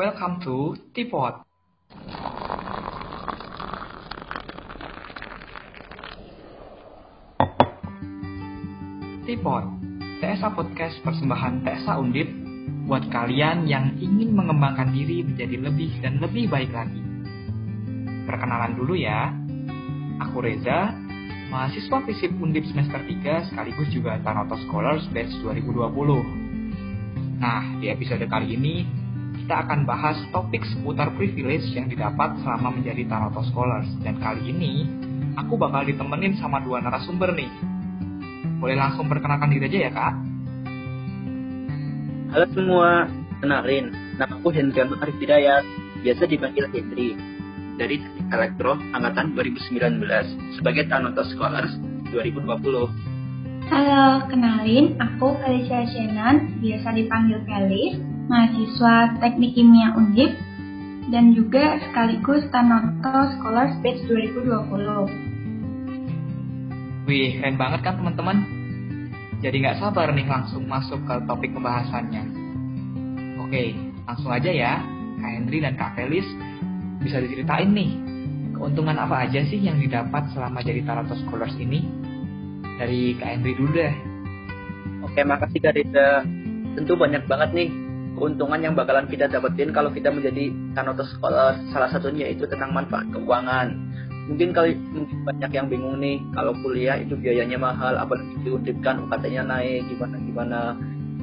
Welcome to Tipot. Tipot, TSA Podcast persembahan TSA Undip buat kalian yang ingin mengembangkan diri menjadi lebih dan lebih baik lagi. Perkenalan dulu ya. Aku Reza, mahasiswa FISIP Undip semester 3 sekaligus juga Tanoto Scholars Batch 2020. Nah, di episode kali ini kita akan bahas topik seputar privilege yang didapat selama menjadi Tanoto Scholars. Dan kali ini aku bakal ditemenin sama dua narasumber nih. Boleh langsung perkenalkan diri aja ya kak? Halo semua, kenalin, nama aku Hendrian Arif Hidayat, biasa dipanggil Hendri, dari Teknik Elektro Angkatan 2019, sebagai Tanoto Scholars 2020. Halo, kenalin, aku Felicia Shenan, biasa dipanggil Felis, mahasiswa Teknik Kimia Undip, dan juga sekaligus Tanoto Scholars Batch 2020. Wih, keren banget kan teman-teman? Jadi nggak sabar nih langsung masuk ke topik pembahasannya. Oke, langsung aja ya. Kak Henry dan Kak Felis bisa diceritain nih, keuntungan apa aja sih yang didapat selama jadi Taranto Scholars ini? Dari Kak Henry dulu deh. Oke, makasih Kak. Tentu banyak banget nih keuntungan yang bakalan kita dapetin kalau kita menjadi Tanoto Scholars. Salah satunya itu tentang manfaat keuangan. Mungkin kali mungkin banyak yang bingung nih kalau kuliah itu biayanya mahal apalagi diundipkan UKT-nya naik gimana gimana.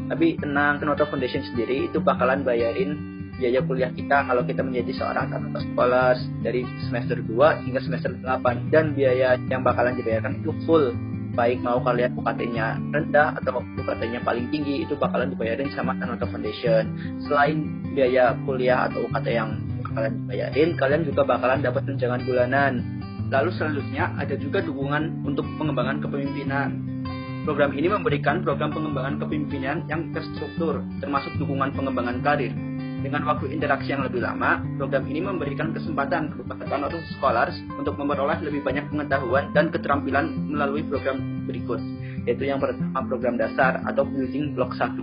Tapi tenang Kenoto Foundation sendiri itu bakalan bayarin biaya kuliah kita kalau kita menjadi seorang Kenoto Scholars dari semester 2 hingga semester 8 dan biaya yang bakalan dibayarkan itu full baik mau kalian UKT-nya rendah atau UKT-nya paling tinggi itu bakalan dibayarin sama Kenoto Foundation selain biaya kuliah atau UKT yang bakalan dibayarin kalian juga bakalan dapat tunjangan bulanan Lalu selanjutnya ada juga dukungan untuk pengembangan kepemimpinan. Program ini memberikan program pengembangan kepemimpinan yang terstruktur, termasuk dukungan pengembangan karir. Dengan waktu interaksi yang lebih lama, program ini memberikan kesempatan kepada untuk scholars untuk memperoleh lebih banyak pengetahuan dan keterampilan melalui program berikut, yaitu yang pertama program dasar atau Building Block 1.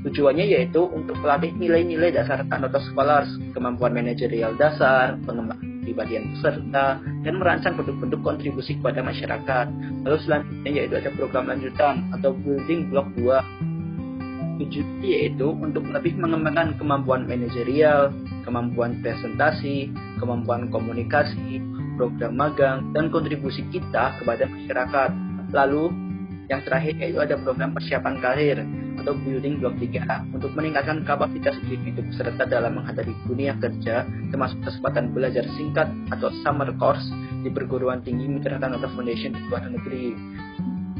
Tujuannya yaitu untuk melatih nilai-nilai dasar Kanoto Scholars, kemampuan manajerial dasar, pengembangan kepribadian peserta, dan merancang bentuk-bentuk kontribusi kepada masyarakat. Lalu selanjutnya yaitu ada program lanjutan atau Building Block 2. Tujuannya yaitu untuk lebih mengembangkan kemampuan manajerial, kemampuan presentasi, kemampuan komunikasi, program magang, dan kontribusi kita kepada masyarakat. Lalu yang terakhir yaitu ada program persiapan karir atau building block 3 untuk meningkatkan kapasitas individu peserta dalam menghadapi dunia kerja termasuk kesempatan belajar singkat atau summer course di perguruan tinggi Mitra Tanata Foundation di luar negeri.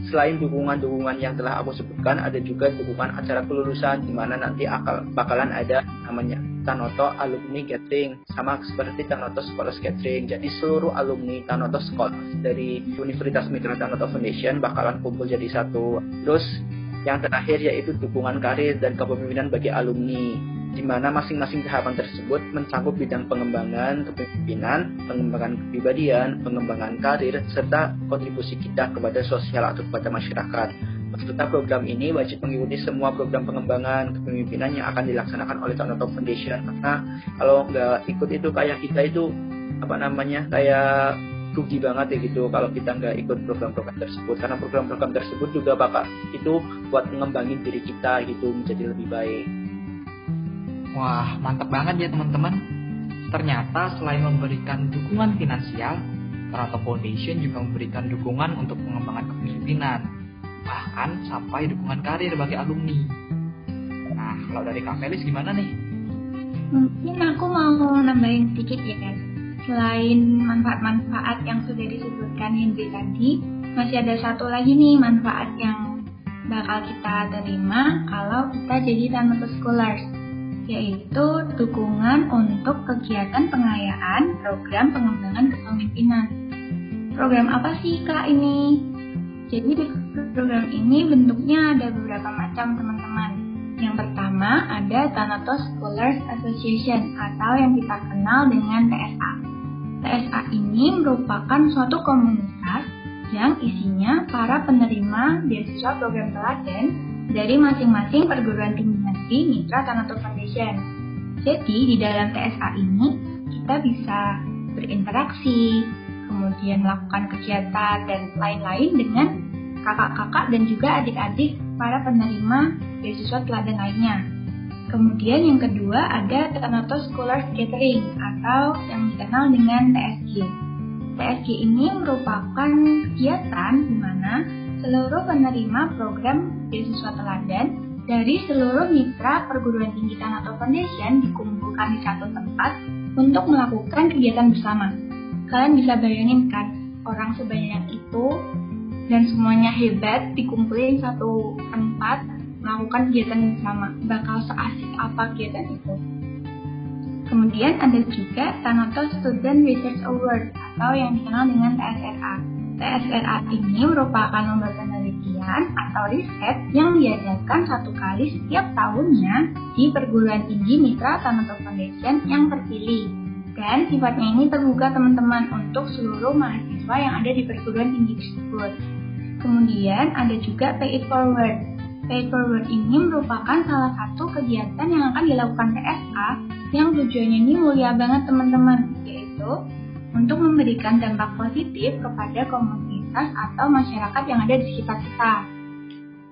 Selain dukungan-dukungan yang telah aku sebutkan, ada juga dukungan acara kelulusan di mana nanti akal bakalan ada namanya Tanoto Alumni Gathering sama seperti Tanoto Scholars Gathering. Jadi seluruh alumni Tanoto Scholars dari Universitas Mitra Tanoto Foundation bakalan kumpul jadi satu. Terus yang terakhir yaitu dukungan karir dan kepemimpinan bagi alumni, di mana masing-masing tahapan tersebut mencakup bidang pengembangan kepemimpinan, pengembangan kepribadian, pengembangan karir, serta kontribusi kita kepada sosial atau kepada masyarakat. Peserta program ini wajib mengikuti semua program pengembangan kepemimpinan yang akan dilaksanakan oleh Tanoto Foundation karena kalau nggak ikut itu kayak kita itu apa namanya kayak rugi banget ya gitu kalau kita nggak ikut program-program tersebut karena program-program tersebut juga bakal itu buat mengembangin diri kita gitu menjadi lebih baik. Wah mantap banget ya teman-teman. Ternyata selain memberikan dukungan finansial, Toronto Foundation juga memberikan dukungan untuk pengembangan kepemimpinan, bahkan sampai dukungan karir bagi alumni. Nah, kalau dari Kak Felis gimana nih? Mungkin aku mau nambahin sedikit ya, selain manfaat-manfaat yang sudah disebutkan Hendri tadi, masih ada satu lagi nih manfaat yang bakal kita terima kalau kita jadi Tanpa Scholars, yaitu dukungan untuk kegiatan pengayaan program pengembangan kepemimpinan. Program apa sih Kak ini? Jadi di program ini bentuknya ada beberapa macam teman-teman. Yang pertama ada Thanatos Scholars Association atau yang kita kenal dengan TSA. TSA ini merupakan suatu komunitas yang isinya para penerima beasiswa program teladan dari masing-masing perguruan tinggi negeri Mitra Tanato Foundation. Jadi di dalam TSA ini kita bisa berinteraksi, kemudian melakukan kegiatan dan lain-lain dengan kakak-kakak dan juga adik-adik para penerima beasiswa teladan lainnya. Kemudian yang kedua ada Thanatos Scholar Gathering atau yang dikenal dengan TSG. TSG ini merupakan kegiatan di mana seluruh penerima program beasiswa teladan dari seluruh mitra perguruan tinggi Tanato Foundation dikumpulkan di satu tempat untuk melakukan kegiatan bersama. Kalian bisa bayangin kan, orang sebanyak itu dan semuanya hebat dikumpulin satu tempat melakukan kegiatan bersama. Bakal seasik apa kegiatan itu? Kemudian ada juga Tanato Student Research Award atau yang dikenal dengan TSRA. TSRA ini merupakan lomba penelitian atau riset yang diadakan satu kali setiap tahunnya di perguruan tinggi Mitra Tanato Foundation yang terpilih. Dan sifatnya ini terbuka teman-teman untuk seluruh mahasiswa yang ada di perguruan tinggi tersebut. Kemudian ada juga Pay It Forward. Pay Forward ini merupakan salah satu kegiatan yang akan dilakukan TSA yang tujuannya ini mulia banget teman-teman, yaitu untuk memberikan dampak positif kepada komunitas atau masyarakat yang ada di sekitar kita.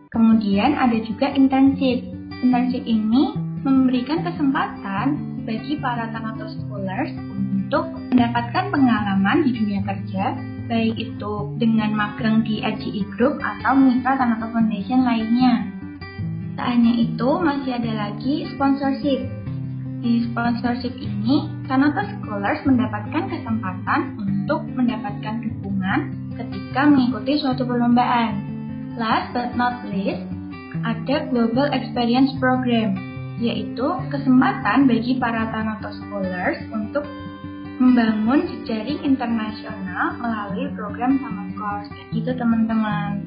Kemudian ada juga intensif. Intensif ini memberikan kesempatan bagi para Thanatos Scholars untuk mendapatkan pengalaman di dunia kerja, baik itu dengan magang di RGI Group atau mitra Thanatos Foundation lainnya. Tak hanya itu, masih ada lagi sponsorship di sponsorship ini, Kanata Scholars mendapatkan kesempatan untuk mendapatkan dukungan ketika mengikuti suatu perlombaan. Last but not least, ada Global Experience Program, yaitu kesempatan bagi para Thanatos Scholars untuk membangun jejaring internasional melalui program sama course. Gitu teman-teman.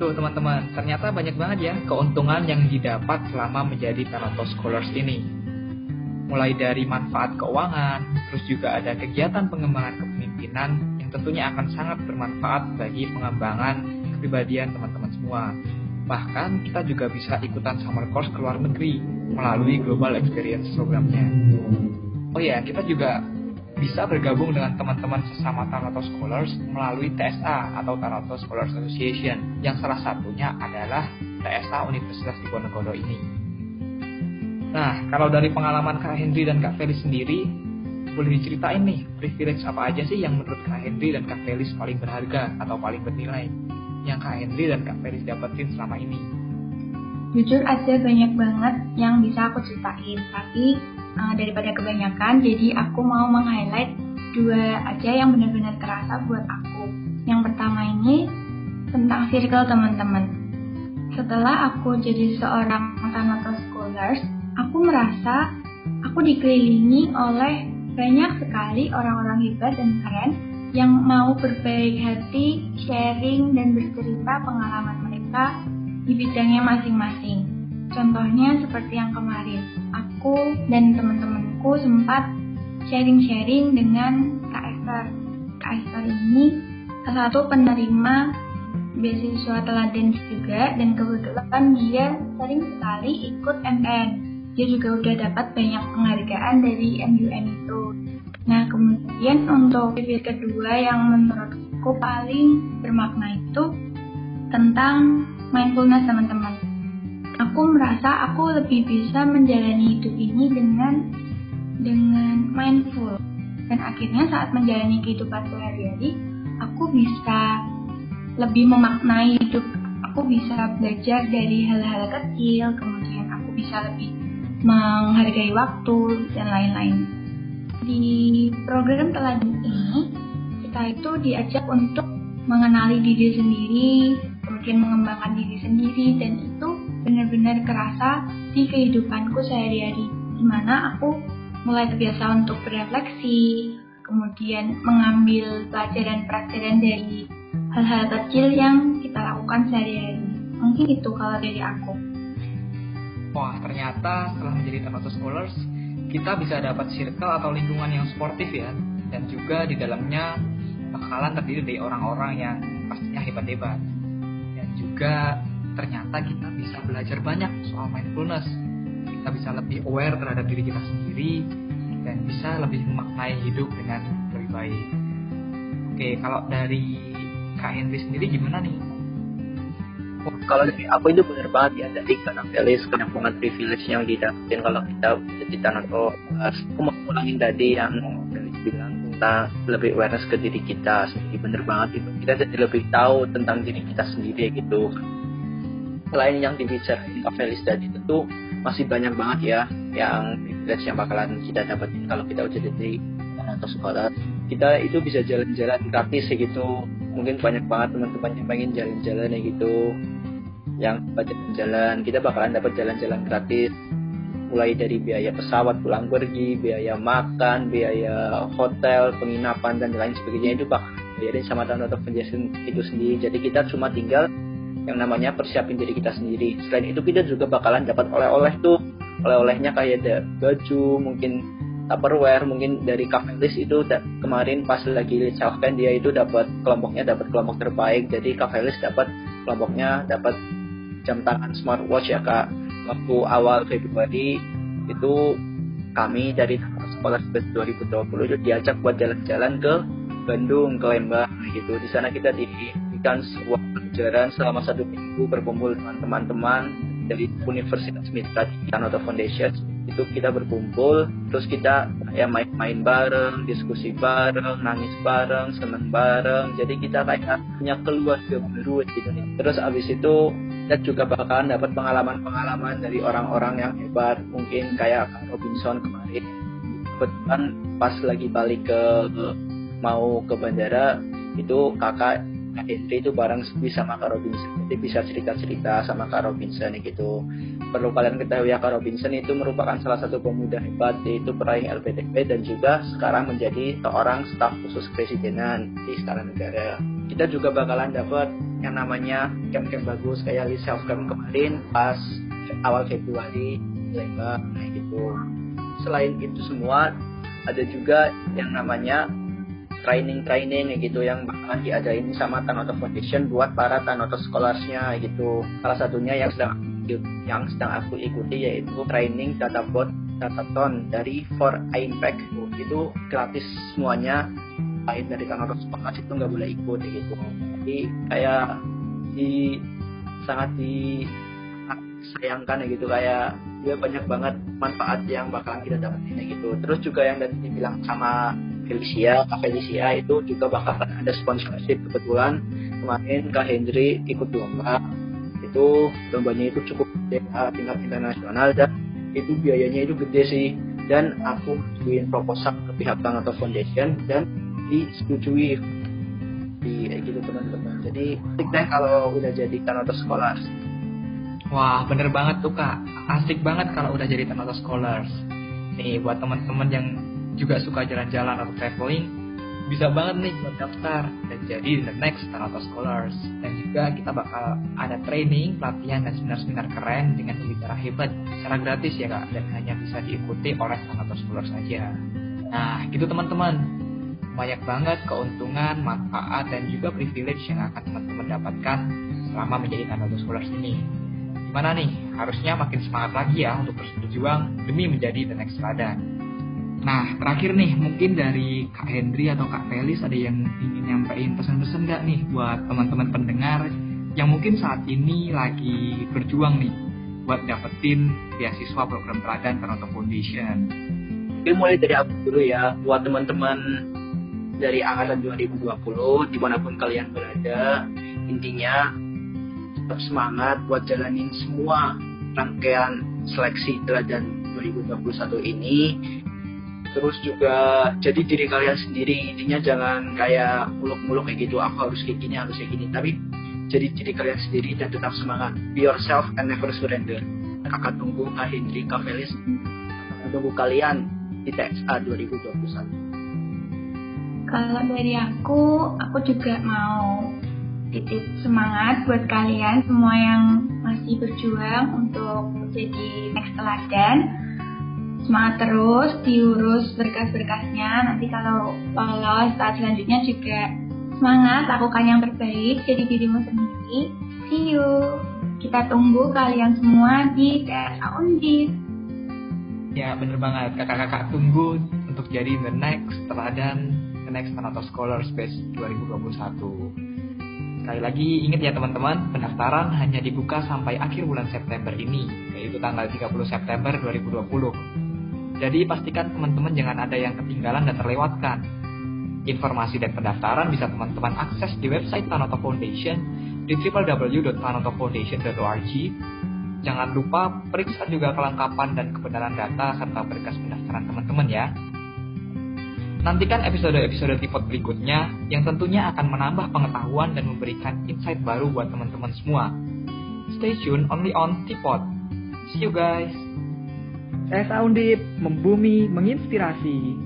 Tuh teman-teman, ternyata banyak banget ya keuntungan yang didapat selama menjadi Thanatos Scholars ini mulai dari manfaat keuangan, terus juga ada kegiatan pengembangan kepemimpinan tentunya akan sangat bermanfaat bagi pengembangan kepribadian teman-teman semua. Bahkan kita juga bisa ikutan summer course ke luar negeri melalui Global Experience programnya. Oh ya, kita juga bisa bergabung dengan teman-teman sesama Taroto Scholars melalui TSA atau Taroto Scholars Association yang salah satunya adalah TSA Universitas Diponegoro ini. Nah, kalau dari pengalaman Kak Henry dan Kak Felis sendiri, boleh diceritain nih, privilege apa aja sih yang menurut Kak Henry dan Kak Felis paling berharga atau paling bernilai yang Kak Henry dan Kak Felis dapetin selama ini? Jujur ada banyak banget yang bisa aku ceritain, tapi uh, daripada kebanyakan, jadi aku mau meng-highlight dua aja yang benar-benar terasa buat aku. Yang pertama ini tentang circle teman-teman. Setelah aku jadi seorang Tanato Scholars, aku merasa aku dikelilingi oleh banyak sekali orang-orang hebat dan keren yang mau berbaik hati, sharing, dan bercerita pengalaman mereka di bidangnya masing-masing. Contohnya seperti yang kemarin, aku dan teman-temanku sempat sharing-sharing dengan Kak Esther. Kak Esther ini salah satu penerima beasiswa teladan juga dan kebetulan dia sering sekali ikut MN dia juga udah dapat banyak penghargaan dari MUN itu. Nah, kemudian untuk review kedua yang menurutku paling bermakna itu tentang mindfulness teman-teman. Aku merasa aku lebih bisa menjalani hidup ini dengan dengan mindful dan akhirnya saat menjalani kehidupan sehari-hari aku bisa lebih memaknai hidup aku bisa belajar dari hal-hal kecil kemudian aku bisa lebih menghargai waktu, dan lain-lain. Di program teladan ini, kita itu diajak untuk mengenali diri sendiri, kemudian mengembangkan diri sendiri, dan itu benar-benar kerasa di kehidupanku sehari-hari, di mana aku mulai terbiasa untuk berefleksi, kemudian mengambil pelajaran-pelajaran dari hal-hal kecil yang kita lakukan sehari-hari. Mungkin itu kalau dari aku wah ternyata setelah menjadi Tanato Scholars kita bisa dapat circle atau lingkungan yang sportif ya dan juga di dalamnya bakalan terdiri dari orang-orang yang pastinya hebat-hebat dan juga ternyata kita bisa belajar banyak soal mindfulness kita bisa lebih aware terhadap diri kita sendiri dan bisa lebih memaknai hidup dengan lebih baik. Oke, kalau dari Kak Henry sendiri gimana nih? Oh, kalau dari aku itu benar banget ya dari banyak banget privilege yang didapetin kalau kita jadi Tanato aku mau ulangin tadi yang bilang tentang lebih awareness ke diri kita sendiri bener banget itu. Kita jadi lebih tahu tentang diri kita sendiri gitu. Selain yang dibicarain Kak Felis tadi tentu masih banyak banget ya yang privilege yang bakalan kita dapetin kalau kita udah jadi atau sekolah. Kita itu bisa jalan-jalan gratis ya gitu. Mungkin banyak banget teman-teman yang pengen jalan-jalan ya gitu yang jalan-jalan kita bakalan dapat jalan-jalan gratis. Mulai dari biaya pesawat pulang pergi biaya makan biaya hotel penginapan dan lain sebagainya. Itu bakal bayarin sama tanda penjelasan itu sendiri. Jadi kita cuma tinggal yang namanya persiapin diri kita sendiri. Selain itu kita juga bakalan dapat oleh-oleh tuh. Oleh-olehnya kayak ada baju mungkin Tupperware mungkin dari Cafe List itu kemarin pas lagi self dia itu dapat kelompoknya dapat kelompok terbaik. Jadi Cafe List dapat kelompoknya dapat jam tangan smartwatch ya kak. Waktu awal Februari itu kami dari sekolah 2020 itu diajak buat jalan-jalan ke Bandung ke Lembang gitu. Di sana kita diberikan sebuah pelajaran selama satu minggu berkumpul dengan teman-teman dari Universitas Mitra di Kanoto Foundation. Itu kita berkumpul terus kita ya main-main bareng diskusi bareng nangis bareng seneng bareng. Jadi kita kayak punya keluarga baru gitu nih terus abis itu kita juga bakalan dapat pengalaman-pengalaman dari orang-orang yang hebat. Mungkin kayak Robinson kemarin. Kebetulan pas lagi balik ke mau ke bandara itu kakak Kak Henry itu bareng bisa sama Kak Robinson. Jadi bisa cerita-cerita sama Kak Robinson gitu. Perlu kalian ketahui ya Kak Robinson itu merupakan salah satu pemuda hebat yaitu peraih LPDP dan juga sekarang menjadi seorang staf khusus presidenan di Istana Negara kita juga bakalan dapat yang namanya camp-camp bagus kayak di self camp kemarin pas awal Februari Lembang kayak gitu. Selain itu semua ada juga yang namanya training-training gitu yang bakalan diadain sama Tanoto Foundation buat para Tanoto scholarsnya gitu. Salah satunya yang sedang yang sedang aku ikuti yaitu training databot dataton dari For Impact. Itu gratis semuanya lain dari Tanoto Scholars itu nggak boleh ikut gitu. Jadi kayak di sangat di sayangkan ya gitu kayak dia banyak banget manfaat yang bakalan kita dapetin ya gitu. Terus juga yang tadi dibilang sama Felicia, Kak Felicia itu juga bakal ada sponsorship kebetulan kemarin Kak Hendri ikut lomba itu lombanya itu cukup gede tingkat internasional dan itu biayanya itu gede sih dan aku bikin proposal ke pihak Tanato Foundation dan disetujui di gitu teman-teman. Jadi asik deh kalau udah jadi Tanato Scholars. Wah bener banget tuh kak. Asik banget kalau udah jadi Tanato Scholars. Nih buat teman-teman yang juga suka jalan-jalan atau traveling, bisa banget nih buat daftar dan jadi the next Tanato Scholars. Dan juga kita bakal ada training, pelatihan, dan seminar-seminar keren dengan pembicara hebat. Secara gratis ya kak, dan hanya bisa diikuti oleh Tanato Scholars saja. Nah, gitu teman-teman. Banyak banget keuntungan, manfaat, dan juga privilege yang akan teman-teman dapatkan selama menjadi Tanato Scholars ini. Gimana nih? Harusnya makin semangat lagi ya untuk terus berjuang demi menjadi the next Radan. Nah, terakhir nih, mungkin dari Kak Hendri atau Kak Felis ada yang ingin nyampein pesan-pesan nggak nih buat teman-teman pendengar yang mungkin saat ini lagi berjuang nih buat dapetin beasiswa program teladan Toronto Foundation. Mungkin mulai dari aku dulu ya, buat teman-teman dari angkatan 2020, di mana pun kalian berada, intinya tetap semangat buat jalanin semua rangkaian seleksi teladan 2021 ini. Terus juga jadi diri kalian sendiri intinya jangan kayak muluk-muluk kayak gitu aku harus kayak gini harus kayak gini. Tapi jadi diri kalian sendiri dan tetap semangat. Be yourself and never surrender. Kakak tunggu Kak Hendri Felis kakak tunggu kalian di TXA 2021 kalau dari aku aku juga mau titip semangat buat kalian semua yang masih berjuang untuk jadi next teladan. Semangat terus diurus berkas-berkasnya nanti kalau lolos saat selanjutnya juga semangat lakukan yang terbaik jadi dirimu sendiri. See you. Kita tunggu kalian semua di TSA Undip. Ya bener banget, kakak-kakak tunggu untuk jadi the next teladan, next Tanoto Scholars Base 2021. Sekali lagi ingat ya teman-teman, pendaftaran hanya dibuka sampai akhir bulan September ini, yaitu tanggal 30 September 2020. Jadi pastikan teman-teman jangan ada yang ketinggalan dan terlewatkan. Informasi dan pendaftaran bisa teman-teman akses di website Tanoto Foundation di www.tanotofoundation.org Jangan lupa periksa juga kelengkapan dan kebenaran data serta berkas pendaftaran teman-teman ya. Nantikan episode-episode Tipot berikutnya yang tentunya akan menambah pengetahuan dan memberikan insight baru buat teman-teman semua. Stay tune only on Tipot. See you guys. Saya Undip, membumi, menginspirasi.